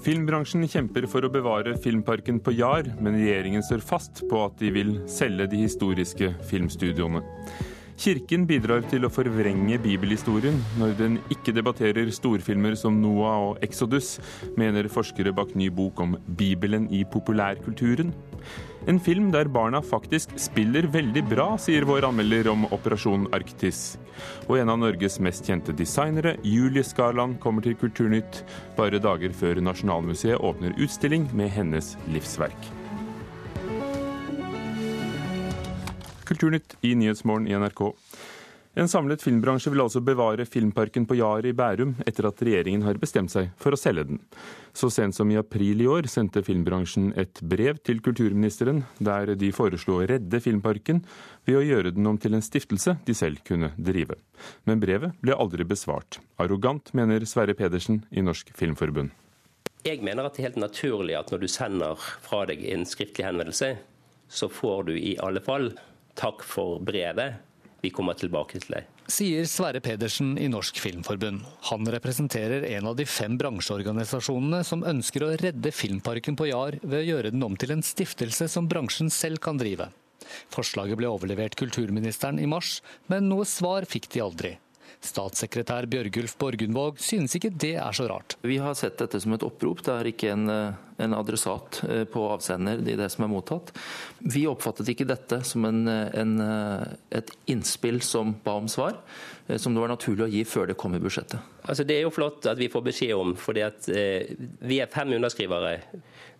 Filmbransjen kjemper for å bevare filmparken på Jar, men regjeringen står fast på at de vil selge de historiske filmstudioene. Kirken bidrar til å forvrenge bibelhistorien når den ikke debatterer storfilmer som Noah og Exodus, mener forskere bak ny bok om Bibelen i populærkulturen. En film der barna faktisk spiller veldig bra, sier vår anmelder om Operasjon Arktis. Og en av Norges mest kjente designere, Julie Skarland, kommer til Kulturnytt bare dager før Nasjonalmuseet åpner utstilling med hennes livsverk. Kulturnytt i Nyhetsmorgen i NRK. En samlet filmbransje vil altså bevare Filmparken på Jar i Bærum etter at regjeringen har bestemt seg for å selge den. Så sent som i april i år sendte filmbransjen et brev til kulturministeren der de foreslo å redde Filmparken ved å gjøre den om til en stiftelse de selv kunne drive. Men brevet ble aldri besvart. Arrogant, mener Sverre Pedersen i Norsk Filmforbund. Jeg mener at det er helt naturlig at når du sender fra deg en skriftlig henvendelse, så får du i alle fall takk for brevet vi kommer tilbake til deg. Sier Sverre Pedersen i Norsk Filmforbund. Han representerer en av de fem bransjeorganisasjonene som ønsker å redde Filmparken på Jar ved å gjøre den om til en stiftelse som bransjen selv kan drive. Forslaget ble overlevert kulturministeren i mars, men noe svar fikk de aldri. Statssekretær Bjørgulf Borgundvåg synes ikke det er så rart. Vi har sett dette som et opprop, det er ikke en, eh, en adressat eh, på avsender i det som er mottatt. Vi oppfattet ikke dette som en, en, eh, et innspill som ba om svar, som det var naturlig å gi før det kom i budsjettet. Altså, det er jo flott at vi får beskjed om, for eh, vi er fem underskrivere.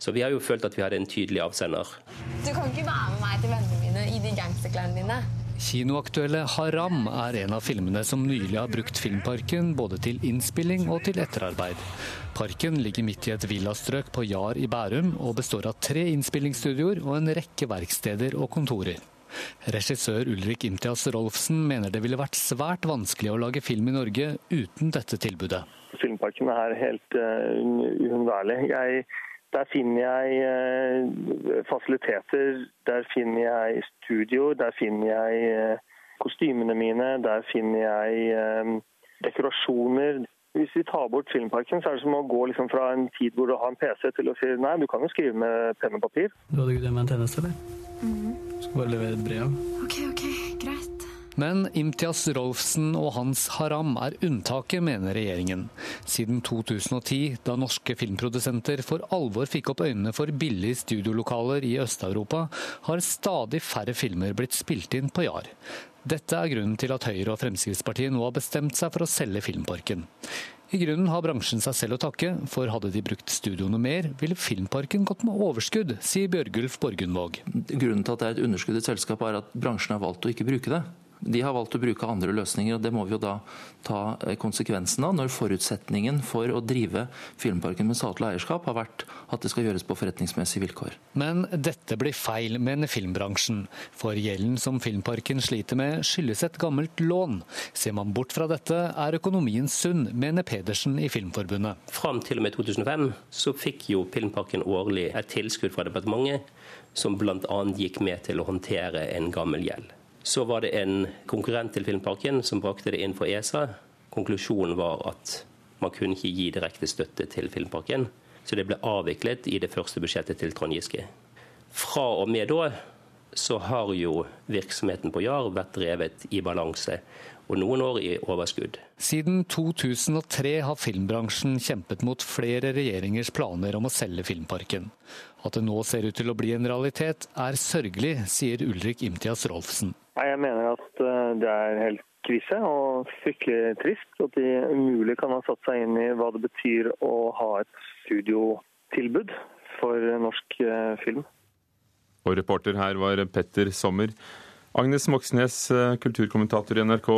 Så vi har jo følt at vi hadde en tydelig avsender. Du kan ikke være med meg til vennene mine i de gangsterklærne dine. Kinoaktuelle 'Haram' er en av filmene som nylig har brukt Filmparken både til innspilling og til etterarbeid. Parken ligger midt i et villastrøk på Jar i Bærum, og består av tre innspillingsstudioer og en rekke verksteder og kontorer. Regissør Ulrik Imtias Rolfsen mener det ville vært svært vanskelig å lage film i Norge uten dette tilbudet. Filmparken er helt uh, uunnværlig. Jeg der finner jeg eh, fasiliteter, der finner jeg studio, der finner jeg eh, kostymene mine, der finner jeg eh, dekorasjoner. Hvis vi tar bort Filmparken, så er det som å gå liksom fra en tid hvor du har en PC, til å si nei, du kan jo skrive med penn og papir. Du hadde ikke det med en tjeneste, eller? Mm -hmm. Skal bare levere et brev. Ok, ok, greit. Men Imtias Rolfsen og hans haram er unntaket, mener regjeringen. Siden 2010, da norske filmprodusenter for alvor fikk opp øynene for billige studiolokaler i Øst-Europa, har stadig færre filmer blitt spilt inn på Jar. Dette er grunnen til at Høyre og Fremskrittspartiet nå har bestemt seg for å selge Filmparken. I grunnen har bransjen seg selv å takke, for hadde de brukt studioene mer, ville Filmparken gått med overskudd, sier Bjørgulf Borgundvåg. Grunnen til at det er et underskudd i et selskap, er at bransjen har valgt å ikke bruke det. De har valgt å bruke andre løsninger, og det må vi jo da ta eh, konsekvensen av når forutsetningen for å drive Filmparken med statlig eierskap har vært at det skal gjøres på forretningsmessige vilkår. Men dette blir feil, mener filmbransjen. For gjelden som Filmparken sliter med, skyldes et gammelt lån. Ser man bort fra dette, er økonomien sunn, mener Pedersen i Filmforbundet. Fram til og med 2005 så fikk jo Filmparken årlig et tilskudd fra departementet, som bl.a. gikk med til å håndtere en gammel gjeld. Så var det en konkurrent til Filmparken som brakte det inn for ESA. Konklusjonen var at man kunne ikke gi direkte støtte til Filmparken. Så det ble avviklet i det første budsjettet til Trond Giske. Fra og med da så har jo virksomheten på Jar vært drevet i balanse, og noen år i overskudd. Siden 2003 har filmbransjen kjempet mot flere regjeringers planer om å selge Filmparken. At det nå ser ut til å bli en realitet, er sørgelig, sier Ulrik Imtias Rolfsen. Jeg mener at eh, det er helt krise og fryktelig trist at de umulig kan ha satt seg inn i hva det betyr å ha et studiotilbud for norsk eh, film. Og reporter her var Petter Sommer. Agnes Moxnes, eh, kulturkommentator i NRK.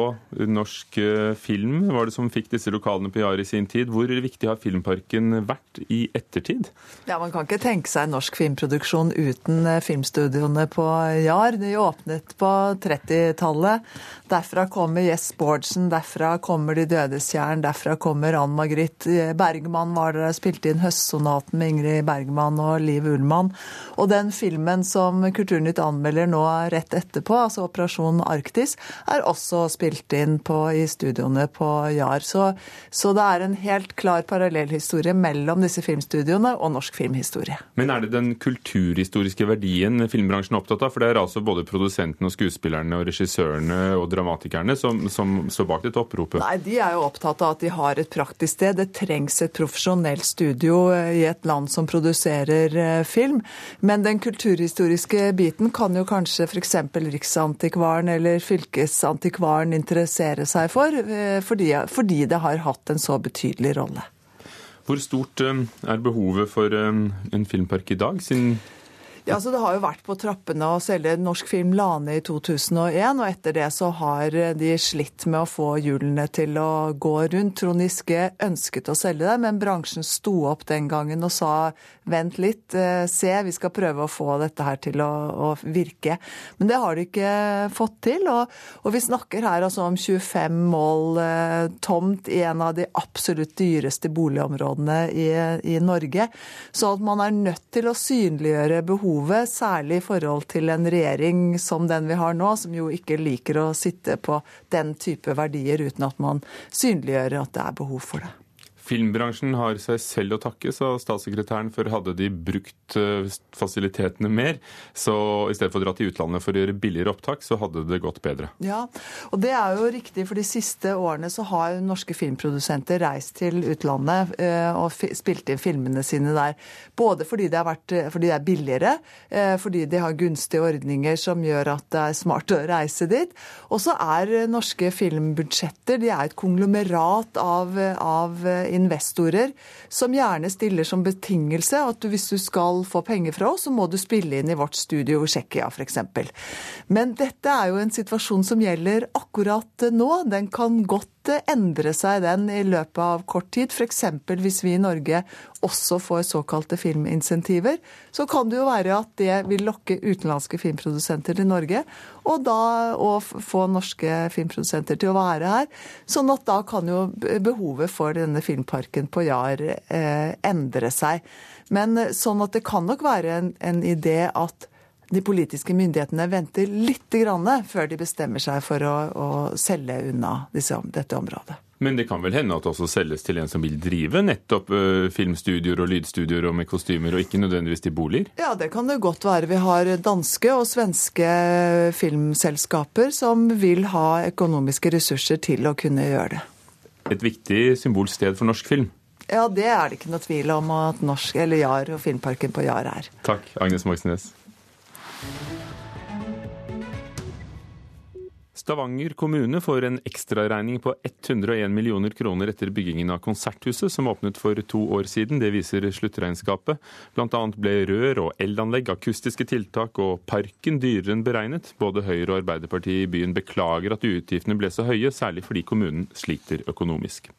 Norsk eh, film var det som fikk disse lokalene på Jar i sin tid. Hvor viktig har Filmparken vært i ettertid? Ja, Man kan ikke tenke seg norsk filmproduksjon uten eh, filmstudioene på Jar. De åpnet på 30-tallet. Derfra kommer Jess Bårdsen, derfra kommer De dødes jern, derfra kommer Ann Margrit Bergman var der spilte inn Høstsonaten med Ingrid Bergman og Liv Ullmann. Og den filmen som Kulturnytt anmelder nå rett etterpå, altså Operasjon Arktis, er også spilt inn på, i studioene på JAR. Så, så det er en helt klar parallellhistorie mellom disse filmstudioene og norsk filmhistorie. Men er det den kulturhistoriske verdien filmbransjen er opptatt av? For det er altså både produsentene og skuespillerne og regissørene og dramatikerne som, som står bak dette oppropet? Nei, de er jo opptatt av at de har et praktisk sted. Det trengs et profesjonelt studio i et land som produserer eh, film. Men den kulturhistoriske biten kan jo kanskje f.eks. Riksantikvaren eller Fylkesantikvaren interessere seg for, eh, fordi, fordi det har hatt en så betydelig rolle. Hvor stort eh, er behovet for en filmpark i dag, siden ja, så Det har jo vært på trappene å selge norsk film Lane i 2001, og etter det så har de slitt med å få hjulene til å gå rundt. Trond Giske ønsket å selge det, men bransjen sto opp den gangen og sa vent litt, eh, se, vi skal prøve å få dette her til å, å virke. Men det har de ikke fått til, og, og vi snakker her altså om 25 mål eh, tomt i en av de absolutt dyreste boligområdene i, i Norge. Så at man er nødt til å synliggjøre behov behovet, særlig i forhold til en regjering som den vi har nå, som jo ikke liker å sitte på den type verdier uten at man synliggjør at det er behov for det. Filmbransjen har seg selv å takke, sa statssekretæren, for hadde de brukt eh, fasilitetene mer, så i stedet for å dra til utlandet for å gjøre billigere opptak, så hadde det gått bedre. Ja, og det er jo riktig, for de siste årene så har norske filmprodusenter reist til utlandet eh, og spilt inn filmene sine der. Både fordi det, vært, fordi det er billigere, eh, fordi de har gunstige ordninger som gjør at det er smart å reise dit. Og så er norske filmbudsjetter de er et konglomerat av, av investorer som gjerne stiller som betingelse at du, hvis du skal få penger fra oss, så må du spille inn i vårt studio i Tsjekkia f.eks. Men dette er jo en situasjon som gjelder akkurat nå. Den kan godt endre seg den i løpet av kort tid. F.eks. hvis vi i Norge også får såkalte filminsentiver, så kan det jo være at det vil lokke utenlandske filmprodusenter til Norge, og da å få norske filmprodusenter til å være her. Sånn at da kan jo behovet for denne filmparken på Jar eh, endre seg. Men sånn at det kan nok være en, en idé at de politiske myndighetene venter litt før de bestemmer seg for å, å selge unna disse, dette området. Men det kan vel hende at det også selges til en som vil drive nettopp uh, filmstudioer og lydstudioer og med kostymer, og ikke nødvendigvis til boliger? Ja, det kan det godt være. Vi har danske og svenske filmselskaper som vil ha økonomiske ressurser til å kunne gjøre det. Et viktig symbolsted for norsk film? Ja, det er det ikke noe tvil om at norsk, eller Jar og Filmparken på Jar er. Takk, Agnes Moxnes. Stavanger kommune får en ekstraregning på 101 millioner kroner etter byggingen av Konserthuset, som åpnet for to år siden. Det viser sluttregnskapet. Bl.a. ble rør og elanlegg, akustiske tiltak og parken dyrere enn beregnet. Både Høyre og Arbeiderpartiet i byen beklager at utgiftene ble så høye, særlig fordi kommunen sliter økonomisk.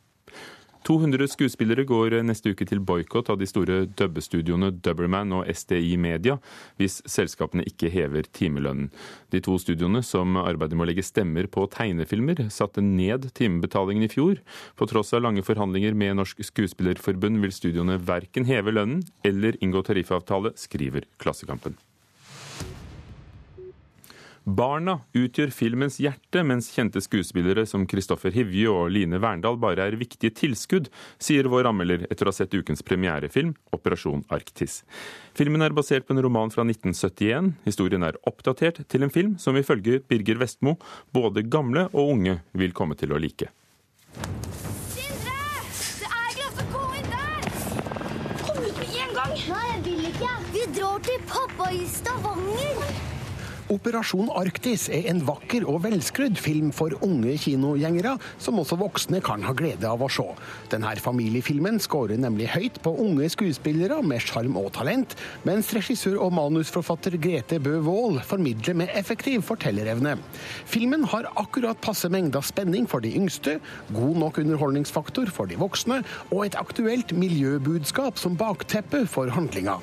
200 skuespillere går neste uke til boikott av de store dubbestudioene Dubberman og SDI Media hvis selskapene ikke hever timelønnen. De to studioene som arbeider med å legge stemmer på tegnefilmer, satte ned timebetalingen i fjor. På tross av lange forhandlinger med Norsk Skuespillerforbund vil studioene verken heve lønnen eller inngå tariffavtale, skriver Klassekampen. Barna utgjør filmens hjerte, mens kjente skuespillere som Kristoffer Hivju og Line Verndal bare er viktige tilskudd, sier vår anmelder etter å ha sett ukens premierefilm, 'Operasjon Arktis'. Filmen er basert på en roman fra 1971. Historien er oppdatert til en film som ifølge Birger Vestmo både gamle og unge vil komme til å like. Sindre! Det er glass å gå inn der! Kom ut med en gang! Nei, jeg vil ikke. Vi drar til pappa i Stavanger. Operasjon Arktis er en vakker og velskrudd film for unge kinogjengere, som også voksne kan ha glede av å se. Denne familiefilmen skårer nemlig høyt på unge skuespillere med sjarm og talent, mens regissør og manusforfatter Grete Bø Wold formidler med effektiv fortellerevne. Filmen har akkurat passe mengde av spenning for de yngste, god nok underholdningsfaktor for de voksne, og et aktuelt miljøbudskap som bakteppe for handlinga.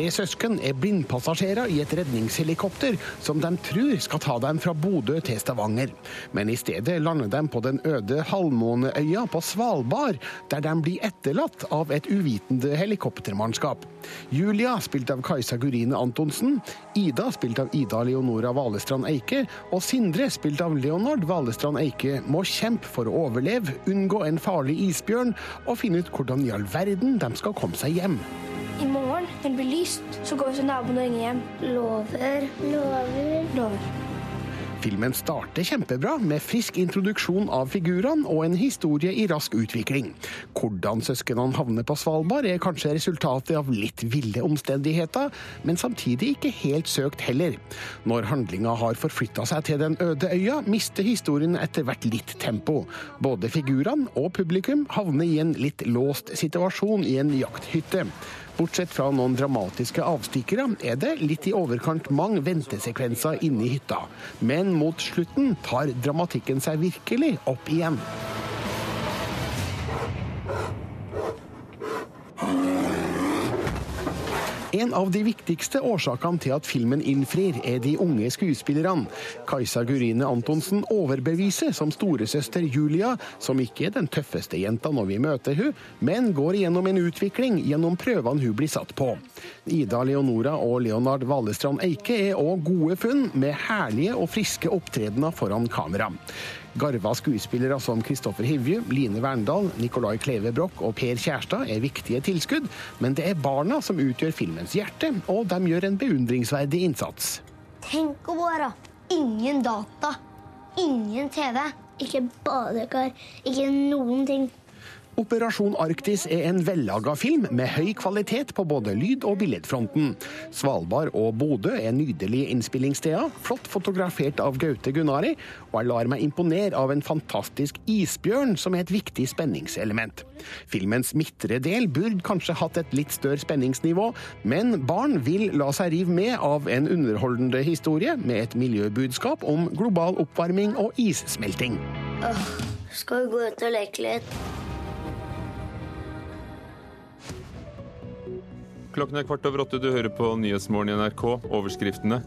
Tre søsken er blindpassasjerer i et redningshelikopter som de tror skal ta dem fra Bodø til Stavanger. Men i stedet lander de på den øde halvmåneøya på Svalbard, der de blir etterlatt av et uvitende helikoptermannskap. Julia, spilt av Kajsa Gurine Antonsen, Ida, spilt av Ida Leonora Valestrand Eike, og Sindre, spilt av Leonard Valestrand Eike, må kjempe for å overleve, unngå en farlig isbjørn og finne ut hvordan i all verden de skal komme seg hjem. Når det blir lyst, så går vi til naboen og ringer hjem. Lover. Lover. Lover. Filmen starter kjempebra, med frisk introduksjon av figurene og en historie i rask utvikling. Hvordan søsknene havner på Svalbard er kanskje resultatet av litt ville omstendigheter, men samtidig ikke helt søkt heller. Når handlinga har forflytta seg til den øde øya, mister historien etter hvert litt tempo. Både figurene og publikum havner i en litt låst situasjon i en jakthytte. Bortsett fra noen dramatiske avstikkere er det litt i overkant mange ventesekvenser inne i hytta. Men mot slutten tar dramatikken seg virkelig opp igjen. En av de viktigste årsakene til at filmen innfrir, er de unge skuespillerne. Kajsa Gurine Antonsen overbeviser som storesøster Julia, som ikke er den tøffeste jenta når vi møter hun, men går gjennom en utvikling gjennom prøvene hun blir satt på. Ida Leonora og Leonard Valestrand Eike er òg gode funn, med herlige og friske opptredener foran kamera. Garva skuespillere som Kristoffer Hivju, Line Verndal, Nicolai Kleve Broch og Per Kjærstad er viktige tilskudd, men det er barna som utgjør filmens hjerte, og de gjør en beundringsverdig innsats. Tenk å være ingen data, ingen TV, ikke badekar, ikke noen ting. Operasjon Arktis er en vellaga film med høy kvalitet på både lyd- og billedfronten. Svalbard og Bodø er nydelige innspillingssteder, flott fotografert av Gaute Gunnari, og jeg lar meg imponere av en fantastisk isbjørn som er et viktig spenningselement. Filmens midtre del burde kanskje hatt et litt større spenningsnivå, men barn vil la seg rive med av en underholdende historie med et miljøbudskap om global oppvarming og issmelting. Åh, skal vi gå ut og leke litt? Klokken er kvart over åtte. Du hører på Nyhetsmorgen i NRK. Overskriftene.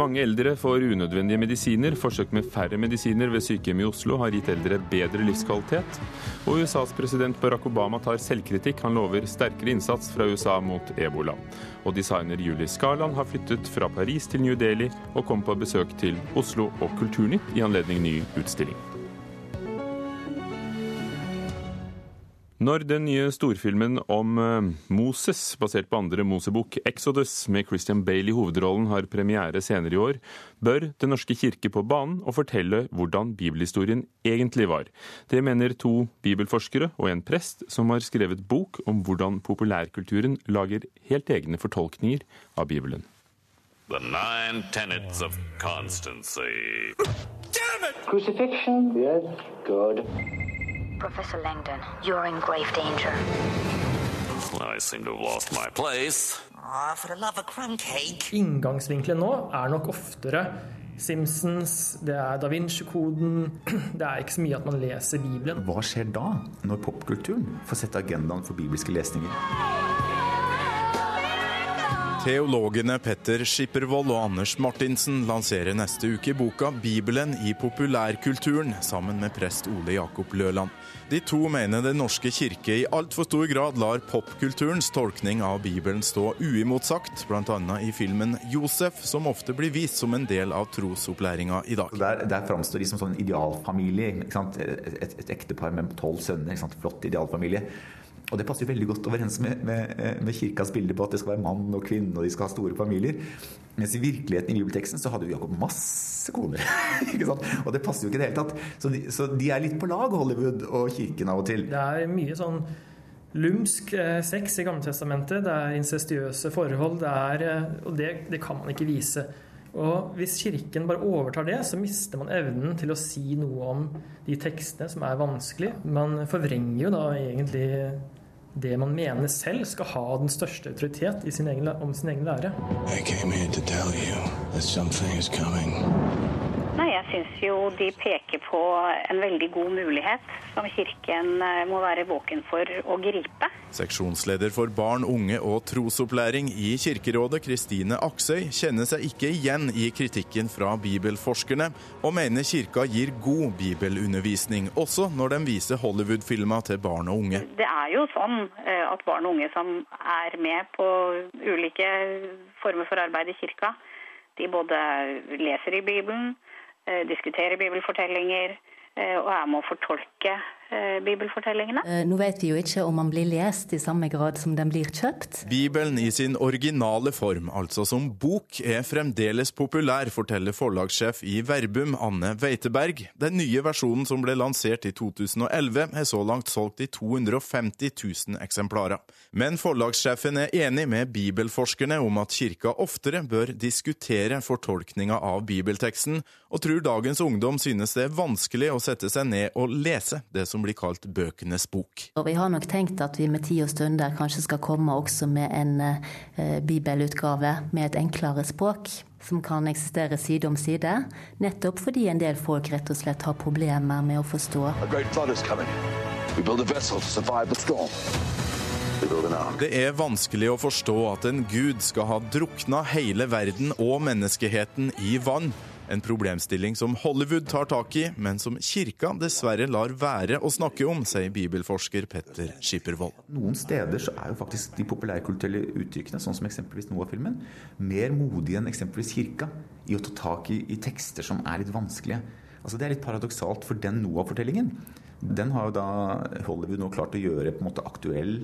Mange eldre får unødvendige medisiner. Forsøk med færre medisiner ved sykehjem i Oslo har gitt eldre bedre livskvalitet. Og USAs president Barack Obama tar selvkritikk. Han lover sterkere innsats fra USA mot ebola. Og designer Julie Skarland har flyttet fra Paris til New Delhi og kom på besøk til Oslo og Kulturnytt i anledning ny utstilling. Når den nye storfilmen om eh, Moses, basert på andre Mosebok, Exodus, med Christian Bale i hovedrollen, har premiere senere i år, bør Den norske kirke på banen og fortelle hvordan bibelhistorien egentlig var. Det mener to bibelforskere og en prest som har skrevet bok om hvordan populærkulturen lager helt egne fortolkninger av Bibelen. The nine tenets of constancy. Damn it! Crucifixion. Yes, Good. Professor Langdon, you're in grave danger. I seem to have lost my place. Aw, for the love of crumb cake. Inngangsvinkelen nå er nok oftere Simpsons, det er Da Vinci-koden Det er ikke så mye at man leser Bibelen. Hva skjer da, når popkulturen får sette agendaen for bibelske lesninger? Teologene Petter Skippervold og Anders Martinsen lanserer neste uke boka 'Bibelen i populærkulturen', sammen med prest Ole Jakob Løland. De to mener Den norske kirke i altfor stor grad lar popkulturens tolkning av Bibelen stå uimotsagt, bl.a. i filmen 'Josef', som ofte blir vist som en del av trosopplæringa i dag. Der, der framstår de som sånn idealfamilie. Et, et, et ektepar med tolv sønner. Flott idealfamilie. Og det passer jo veldig godt overens med, med, med, kirkas bilde på at det skal være mann og kvinne, og de skal ha store familier. Mens i virkeligheten i bibelteksten så hadde jo Jakob masse koner. ikke sant? Og det passer jo ikke i det hele tatt. Så de, så de, er litt på lag, Hollywood og kirken av og til. Det er mye sånn lumsk eh, sex i Gammeltestamentet. Det er incestiøse forhold. Det er, eh, og det, det kan man ikke vise. Og hvis Kirken bare overtar det, så mister man evnen til å si noe om de tekstene som er vanskelig. Man forvrenger jo da egentlig det man mener selv skal ha den største autoritet sin egen, om sin egen lære. Nei, Jeg syns jo de peker på en veldig god mulighet som Kirken eh, må være våken for å gripe. Seksjonsleder for barn, unge og trosopplæring i Kirkerådet, Kristine Aksøy, kjenner seg ikke igjen i kritikken fra bibelforskerne, og mener kirka gir god bibelundervisning, også når de viser Hollywood-filmer til barn og unge. Det er jo sånn eh, at barn og unge som er med på ulike former for arbeid i kirka, de både leser i Bibelen, eh, diskuterer bibelfortellinger eh, og er med å fortolke bibelfortellingene. Nå vet vi jo ikke om man blir lest i samme grad som den blir kjøpt. Bibelen i sin originale form, altså som bok, er fremdeles populær, forteller forlagssjef i Verbum, Anne Weiteberg. Den nye versjonen som ble lansert i 2011, er så langt solgt i 250 000 eksemplarer. Men forlagssjefen er enig med bibelforskerne om at kirka oftere bør diskutere fortolkninga av bibelteksten, og tror dagens ungdom synes det er vanskelig å sette seg ned og lese det som blir kalt bøkenes bok. Og vi har nok tenkt at vi med tid og stunder kanskje skal komme også med en eh, bibelutgave med et enklere språk. Som kan eksistere side om side, nettopp fordi en del folk rett og slett har problemer med å forstå. A great flood is coming. We build a vessel to survive the storm. We build an ark. Det er vanskelig å forstå at en gud skal ha drukna hele verden og menneskeheten i vann. En problemstilling som Hollywood tar tak i, men som kirka dessverre lar være å snakke om, sier bibelforsker Petter Skippervold. Noen steder så er jo faktisk de populærkulturelle uttrykkene, sånn som eksempelvis Noah-filmen, mer modige enn eksempelvis kirka i å ta tak i, i tekster som er litt vanskelige. Altså Det er litt paradoksalt for den Noah-fortellingen. Den har jo da Hollywood nå klart å gjøre på en måte aktuell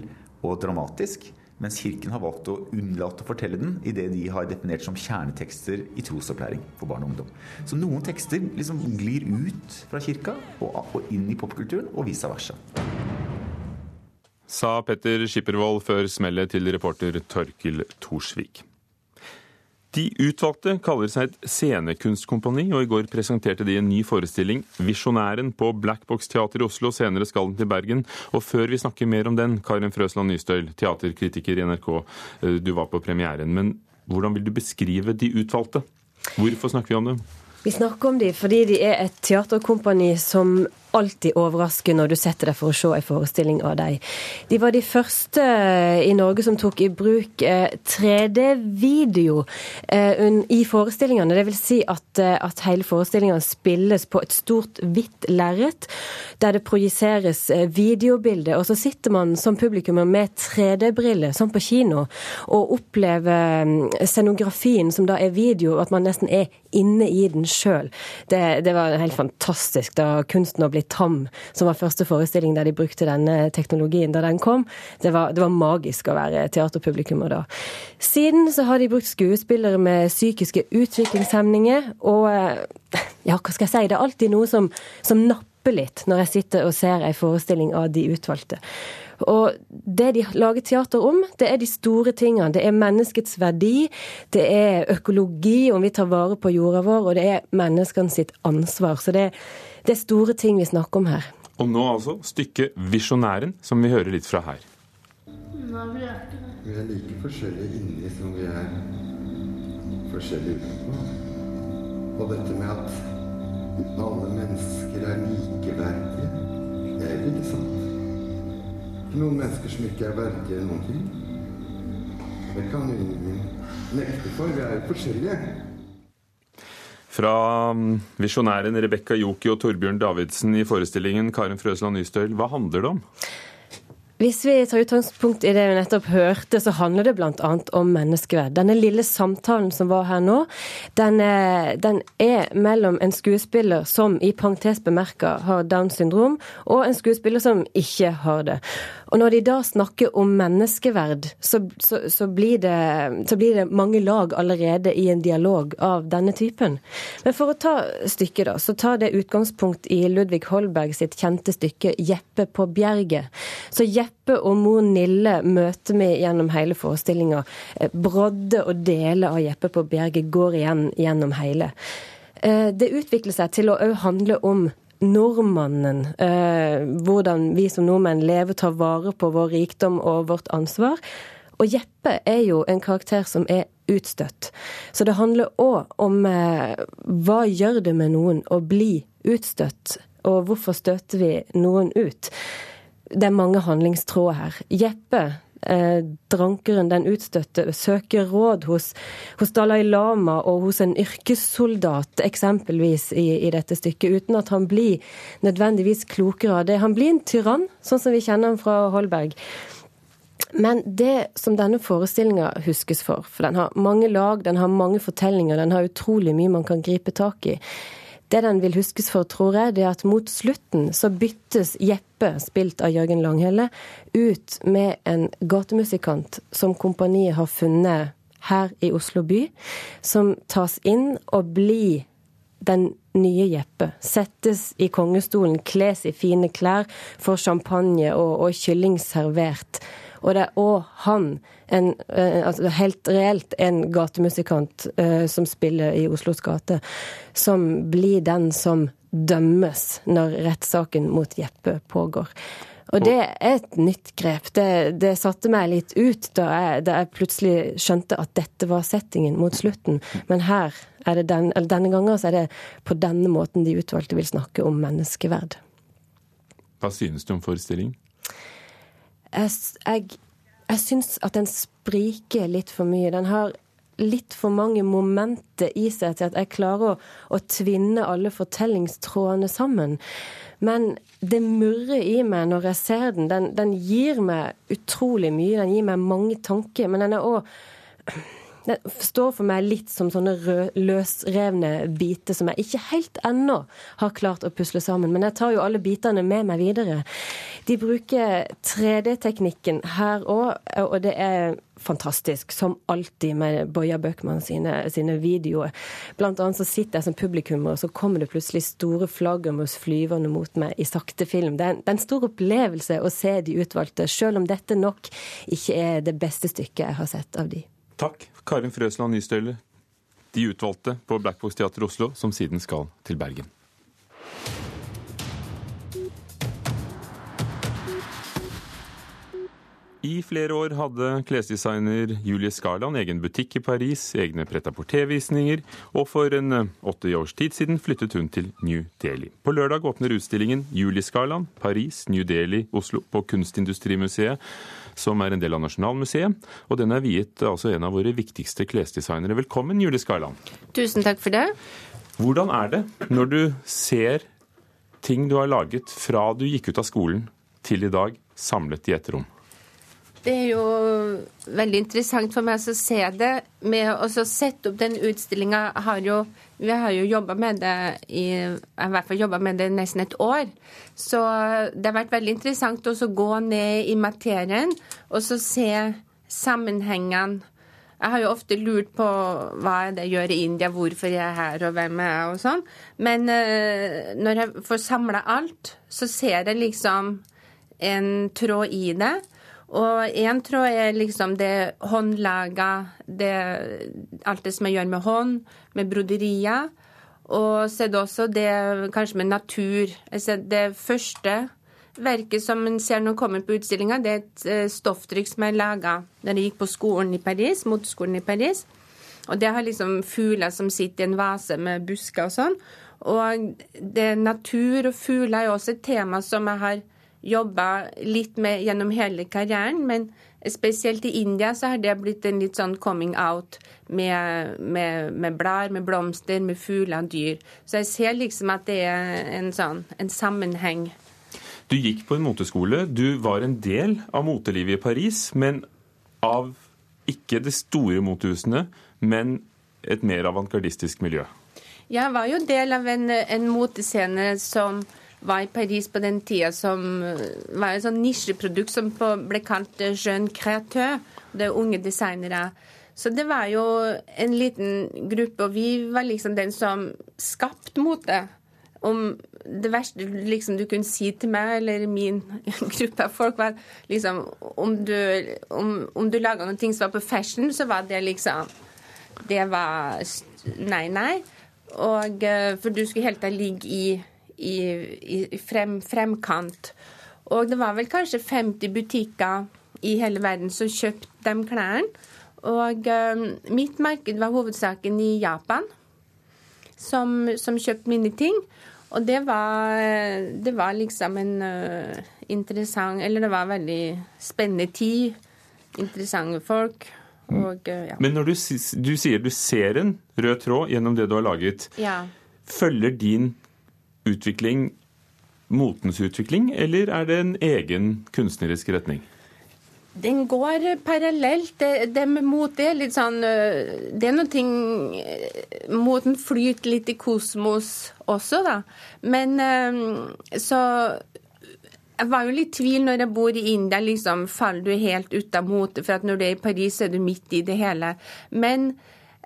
og dramatisk. Mens Kirken har valgt å unnlate å fortelle den i det de har definert som kjernetekster i trosopplæring for barn og ungdom. Så noen tekster liksom glir ut fra kirka og, inn i popkulturen, og vice versa. Sa Petter Skippervold før smellet til reporter Torkil Thorsvik. De utvalgte kaller seg et scenekunstkompani, og i går presenterte de en ny forestilling, 'Visjonæren', på Black Box Teater i Oslo. Senere skal den til Bergen. Og før vi snakker mer om den, Karin Frøsland Nystøyl, teaterkritiker i NRK, eh, du var på premieren. Men hvordan vil du beskrive de utvalgte? Hvorfor snakker vi om dem? Vi snakker om dem fordi de er et teaterkompani som alltid overraske når du setter deg for å se en forestilling av dem. De var de første i Norge som tok i bruk 3D-video i forestillingene. Det vil si at, at hele forestillingene spilles på et stort, hvitt lerret, der det projiseres videobilder. Og så sitter man som publikummer med 3D-briller, som på kino, og opplever scenografien, som da er video, at man nesten er inne i den sjøl. Det, det var helt fantastisk da kunsten å bli Tam, som var første forestilling der de brukte denne teknologien da den kom. Det var, det var magisk å være teaterpublikummer da. Siden så har de brukt skuespillere med psykiske utviklingshemninger, og ja, hva skal jeg si, det er alltid noe som, som napper litt når jeg sitter og ser en forestilling av de utvalgte. Og det de lager teater om, det er de store tingene. Det er menneskets verdi, det er økologi, om vi tar vare på jorda vår, og det er menneskene sitt ansvar. Så det, det er store ting vi snakker om her. Og nå altså stykket 'Visjonæren', som vi hører litt fra her. Vi er like forskjellige inni som vi er forskjellige utenpå. Og dette med at alle mennesker er likeverdige, det er ikke sant. Noen mennesker som ikke er verdige noen ting. Det kan ingen nekte for. Vi er jo forskjellige. Fra visjonæren Rebekka Joki og Torbjørn Davidsen i forestillingen Karen Frøsland Nystøyl, hva handler det om? Hvis vi tar utgangspunkt i det vi nettopp hørte, så handler det bl.a. om menneskeverd. Denne lille samtalen som var her nå, den er, den er mellom en skuespiller som i parentes bemerka har Downs syndrom, og en skuespiller som ikke har det. Og når de da snakker om menneskeverd, så, så, så, blir det, så, blir det, mange lag allerede i en dialog av denne typen. Men for å ta stykket, da, så tar det utgangspunkt i Ludvig Holberg sitt kjente stykke 'Jeppe på bjerget'. Så Jeppe og mor Nille møter vi gjennom hele forestillinga. Brodde og deler av Jeppe på bjerget går igjen gjennom hele. Det utvikler seg til å òg handle om nordmannen. Eh, hvordan vi som nordmenn lever, tar vare på vår rikdom og vårt ansvar. Og Jeppe er jo en karakter som er utstøtt. Så det handler òg om eh, hva gjør det med noen å bli utstøtt, og hvorfor støter vi noen ut? Det er mange handlingstråder her. Jeppe, eh, drankeren, den utstøtte, søker råd hos, hos, Dalai Lama og hos en yrkessoldat, eksempelvis, i, i, dette stykket, uten at han blir nødvendigvis klokere av det. Han blir en tyrann, sånn som vi kjenner han fra Holberg. Men det som denne forestillinga huskes for, for den har mange lag, den har mange fortellinger, den har utrolig mye man kan gripe tak i. Det den vil huskes for, tror jeg, det er at mot slutten så byttes Jeppe, spilt av Jørgen Langhelle, ut med en gatemusikant som kompaniet har funnet her i Oslo by, som tas inn og blir den nye Jeppe. Settes i kongestolen, kles i fine klær, får champagne og, og kylling servert. Og det er òg han, en, eh, altså helt reelt en gatemusikant uh, som spiller i Oslos gate, som blir den som dømmes når rettssaken mot Jeppe pågår. Og det er et nytt grep. Det, det satte meg litt ut da jeg, da jeg, plutselig skjønte at dette var settingen mot slutten. Men her er det den, denne gangen så er det på denne måten de utvalgte vil snakke om menneskeverd. Hva synes du om forestillingen? Jeg, jeg, jeg syns at den spriker litt for mye. Den har litt for mange momenter i seg til at jeg klarer å, å tvinne alle fortellingstrådene sammen. Men det murrer i meg når jeg ser den. den. Den gir meg utrolig mye. Den gir meg mange tanker. Men den er òg det står for meg litt som sånne løsrevne biter som jeg ikke helt ennå har klart å pusle sammen. Men jeg tar jo alle bitene med meg videre. De bruker 3D-teknikken her òg, og det er fantastisk, som alltid med Boja Bøckmann sine, sine, videoer. Blant annet så sitter jeg som publikummer, og så kommer det plutselig store flaggermus flyvende mot meg i sakte film. Det er, en, det er en stor opplevelse å se de utvalgte, selv om dette nok ikke er det beste stykket jeg har sett av de. Takk, Karin Frøsland Nystøle. De utvalgte på Blackbox Teater Oslo, som siden skal til Bergen. I flere år hadde klesdesigner Julie Skarland egen butikk i Paris, egne pret-à-porter-visninger, og for en eh, åtte års tid siden flyttet hun til New Delhi. På lørdag åpner utstillingen Julie Skarland, Paris, New Delhi, Oslo på Kunstindustrimuseet som er en del av Nasjonalmuseet. Og den er viet altså en av våre viktigste klesdesignere. Velkommen, Julie Skarland. Tusen takk for det. Hvordan er det når du ser ting du har laget fra du gikk ut av skolen til i dag, samlet i et rom? Det er jo veldig interessant for meg å se det. Med å sette opp den utstillinga Vi har jo jobba med det i, i hvert fall jobba med det nesten et år. Så det har vært veldig interessant å gå ned i materien og så se sammenhengene. Jeg har jo ofte lurt på hva det gjør i India, hvorfor jeg er her og hvem jeg er og sånn. Men uh, når jeg får samla alt, så ser jeg liksom en tråd i det. Og én tråd er liksom det håndlaga, alt det som jeg gjør med hånd, med broderier. Og så er det også det kanskje med natur. Det første verket som en ser når en kommer på utstillinga, det er et eh, stofftrykk som jeg laga da jeg gikk på skolen i Paris, moteskolen i Paris. Og det har liksom fugler som sitter i en vase med busker og sånn. Og det natur og fugler er jo også et tema som jeg har jobba litt med gjennom hele karrieren, men spesielt i India så har det blitt en litt sånn coming out med, med, med blær, med blomster, med fugler og dyr. Så jeg ser liksom at det er en sånn en sammenheng. Du gikk på en moteskole. Du var en del av motelivet i Paris, men av ikke de store motehusene, men et mer avantgardistisk miljø. Jeg var jo del av en, en motescene som var i Paris på den tida, som eh, var et sånn nisjeprodukt som ble kalt eh, jeune créateur. Det er unge designere. Så det var jo en liten gruppe, og vi var liksom den som skapte mote. Om det verste liksom, du kunne si til meg eller min gruppe av folk, var liksom Om du, om, om du laga noe som var på fashion, så var det liksom Det var Nei, nei. Og, eh, for du skulle helt til ligge i i, i frem, fremkant. Og det var vel kanskje 50 butikker i hele verden som kjøpte de klærne. Og uh, mitt marked var hovedsaken i Japan, som, som kjøpte mine ting. Og det var, det var liksom en uh, interessant Eller det var veldig spennende tid. Interessante folk. Og, uh, ja. Men når du, du, sier du ser en rød tråd gjennom det du har laget, ja. følger din utvikling motens utvikling, eller er det en egen kunstnerisk retning? Den går parallelt. Det, det med mot er litt sånn Det er noe ting Moten flyter litt i kosmos også, da. Men så jeg var jo litt i tvil når jeg bor i India, liksom, faller du helt ut av mote? For at når du er i Paris, er du midt i det hele. Men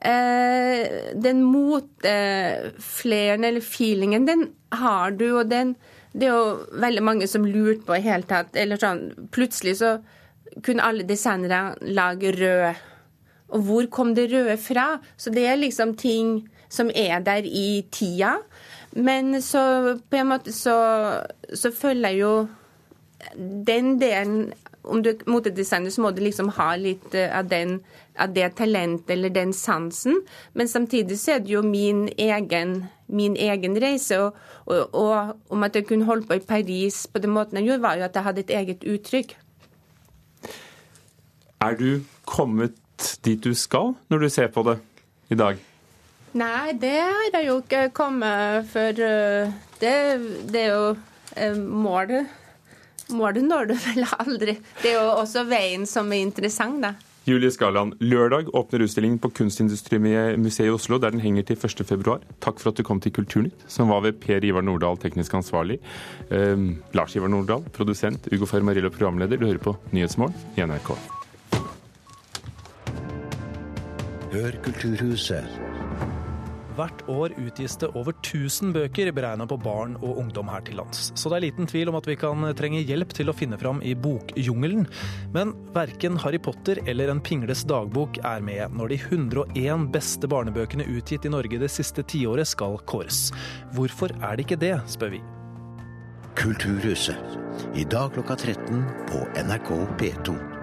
eh, den motefleren eller feelingen, den har du, og den Det er jo veldig mange som lurte på i hele tatt Eller sånn Plutselig så kunne alle designere lage rød. Og hvor kom det røde fra? Så det er liksom ting som er der i tida. Men så på en måte så, så følger jo den delen Om du er motedesigner, så må du liksom ha litt eh, av, den, av det talentet eller den sansen. Men samtidig så er det jo min egen, min egen reise. Og, og, og om at jeg kunne holde på i Paris på den måten jeg gjorde, var jo at jeg hadde et eget uttrykk. Er du kommet dit du skal, når du ser på det i dag? Nei, det har jeg jo ikke kommet for øh, det, det er jo øh, målet. du når du vel aldri. Det er jo også veien som er interessant, da. Julie Skaland, lørdag åpner utstillingen på Kunstindustrimuseet i Oslo, der den henger til 1.2. Takk for at du kom til Kulturnytt, som var ved Per Ivar Nordahl, teknisk ansvarlig. Eh, Lars Ivar Nordahl, produsent. Ugo Fermarillo, programleder. Du hører på Nyhetsmorgen i NRK. Hør Kulturhuset. Hvert år utgis det over 1000 bøker beregna på barn og ungdom her til lands. Så det er liten tvil om at vi kan trenge hjelp til å finne fram i bokjungelen. Men verken Harry Potter eller En pingles dagbok er med når de 101 beste barnebøkene utgitt i Norge det siste tiåret skal kåres. Hvorfor er det ikke det, spør vi. Kulturhuset. I dag klokka 13 på NRK P2.